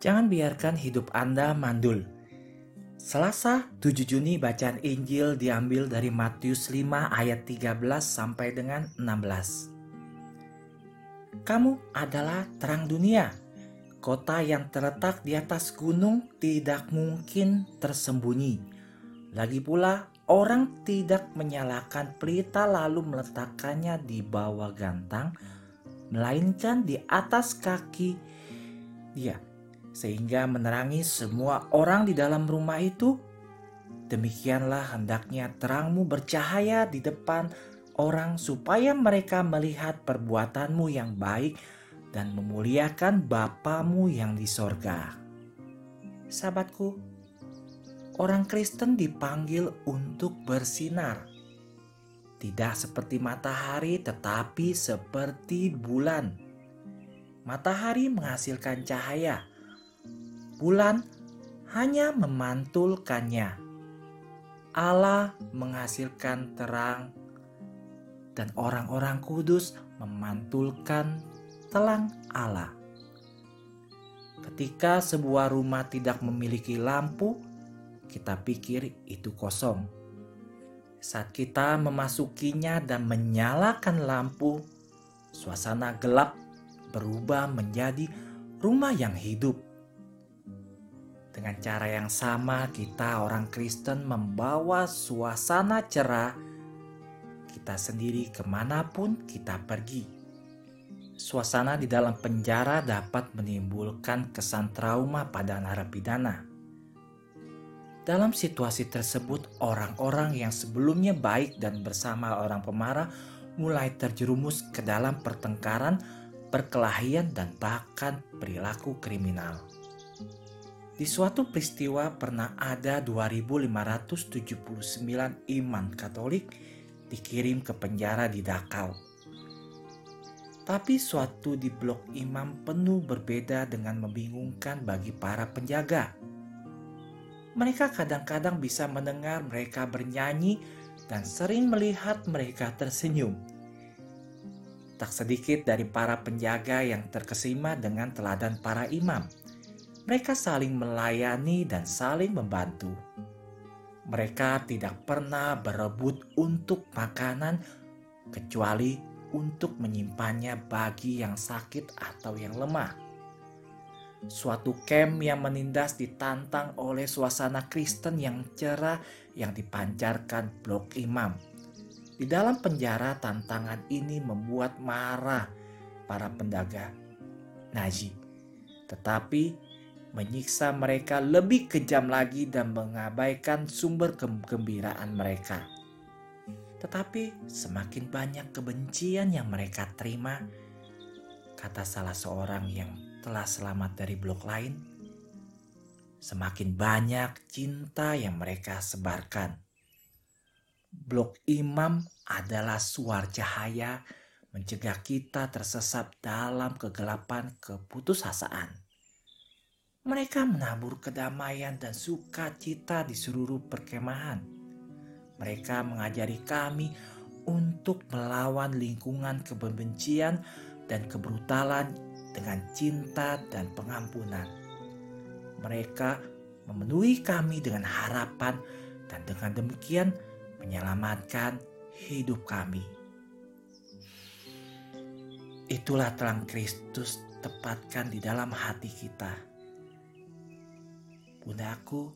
Jangan biarkan hidup Anda mandul. Selasa 7 Juni bacaan Injil diambil dari Matius 5 ayat 13 sampai dengan 16. Kamu adalah terang dunia. Kota yang terletak di atas gunung tidak mungkin tersembunyi. Lagi pula, orang tidak menyalakan pelita lalu meletakkannya di bawah gantang, melainkan di atas kaki dia sehingga menerangi semua orang di dalam rumah itu. Demikianlah hendaknya terangmu bercahaya di depan orang supaya mereka melihat perbuatanmu yang baik dan memuliakan Bapamu yang di sorga. Sahabatku, orang Kristen dipanggil untuk bersinar. Tidak seperti matahari tetapi seperti bulan. Matahari menghasilkan cahaya, bulan hanya memantulkannya. Allah menghasilkan terang, dan orang-orang kudus memantulkan telang Allah. Ketika sebuah rumah tidak memiliki lampu, kita pikir itu kosong. Saat kita memasukinya dan menyalakan lampu, suasana gelap berubah menjadi rumah yang hidup dengan cara yang sama, kita orang Kristen membawa suasana cerah kita sendiri ke mana pun kita pergi. Suasana di dalam penjara dapat menimbulkan kesan trauma pada narapidana. Dalam situasi tersebut, orang-orang yang sebelumnya baik dan bersama orang pemarah mulai terjerumus ke dalam pertengkaran, perkelahian, dan bahkan perilaku kriminal. Di suatu peristiwa pernah ada 2579 iman Katolik dikirim ke penjara di Dachau. Tapi suatu di blok imam penuh berbeda dengan membingungkan bagi para penjaga. Mereka kadang-kadang bisa mendengar mereka bernyanyi dan sering melihat mereka tersenyum. Tak sedikit dari para penjaga yang terkesima dengan teladan para imam mereka saling melayani dan saling membantu. Mereka tidak pernah berebut untuk makanan kecuali untuk menyimpannya bagi yang sakit atau yang lemah. Suatu camp yang menindas ditantang oleh suasana Kristen yang cerah yang dipancarkan blok imam. Di dalam penjara tantangan ini membuat marah para pendagang Nazi. Tetapi menyiksa mereka lebih kejam lagi dan mengabaikan sumber kegembiraan mereka. Tetapi semakin banyak kebencian yang mereka terima, kata salah seorang yang telah selamat dari blok lain, semakin banyak cinta yang mereka sebarkan. Blok imam adalah suar cahaya mencegah kita tersesat dalam kegelapan keputusasaan. Mereka menabur kedamaian dan sukacita di seluruh perkemahan. Mereka mengajari kami untuk melawan lingkungan kebencian dan kebrutalan dengan cinta dan pengampunan. Mereka memenuhi kami dengan harapan dan dengan demikian menyelamatkan hidup kami. Itulah terang Kristus tepatkan di dalam hati kita Bundaku,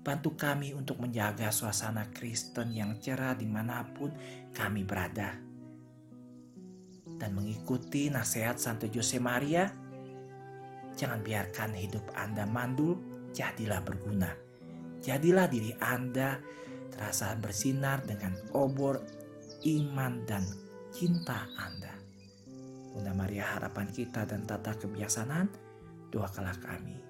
bantu kami untuk menjaga suasana Kristen yang cerah di mana pun kami berada. Dan mengikuti nasihat Santo Jose Maria, jangan biarkan hidup Anda mandul, jadilah berguna. Jadilah diri Anda terasa bersinar dengan obor iman dan cinta Anda. Bunda Maria harapan kita dan tata kebiasaan, doakanlah kami.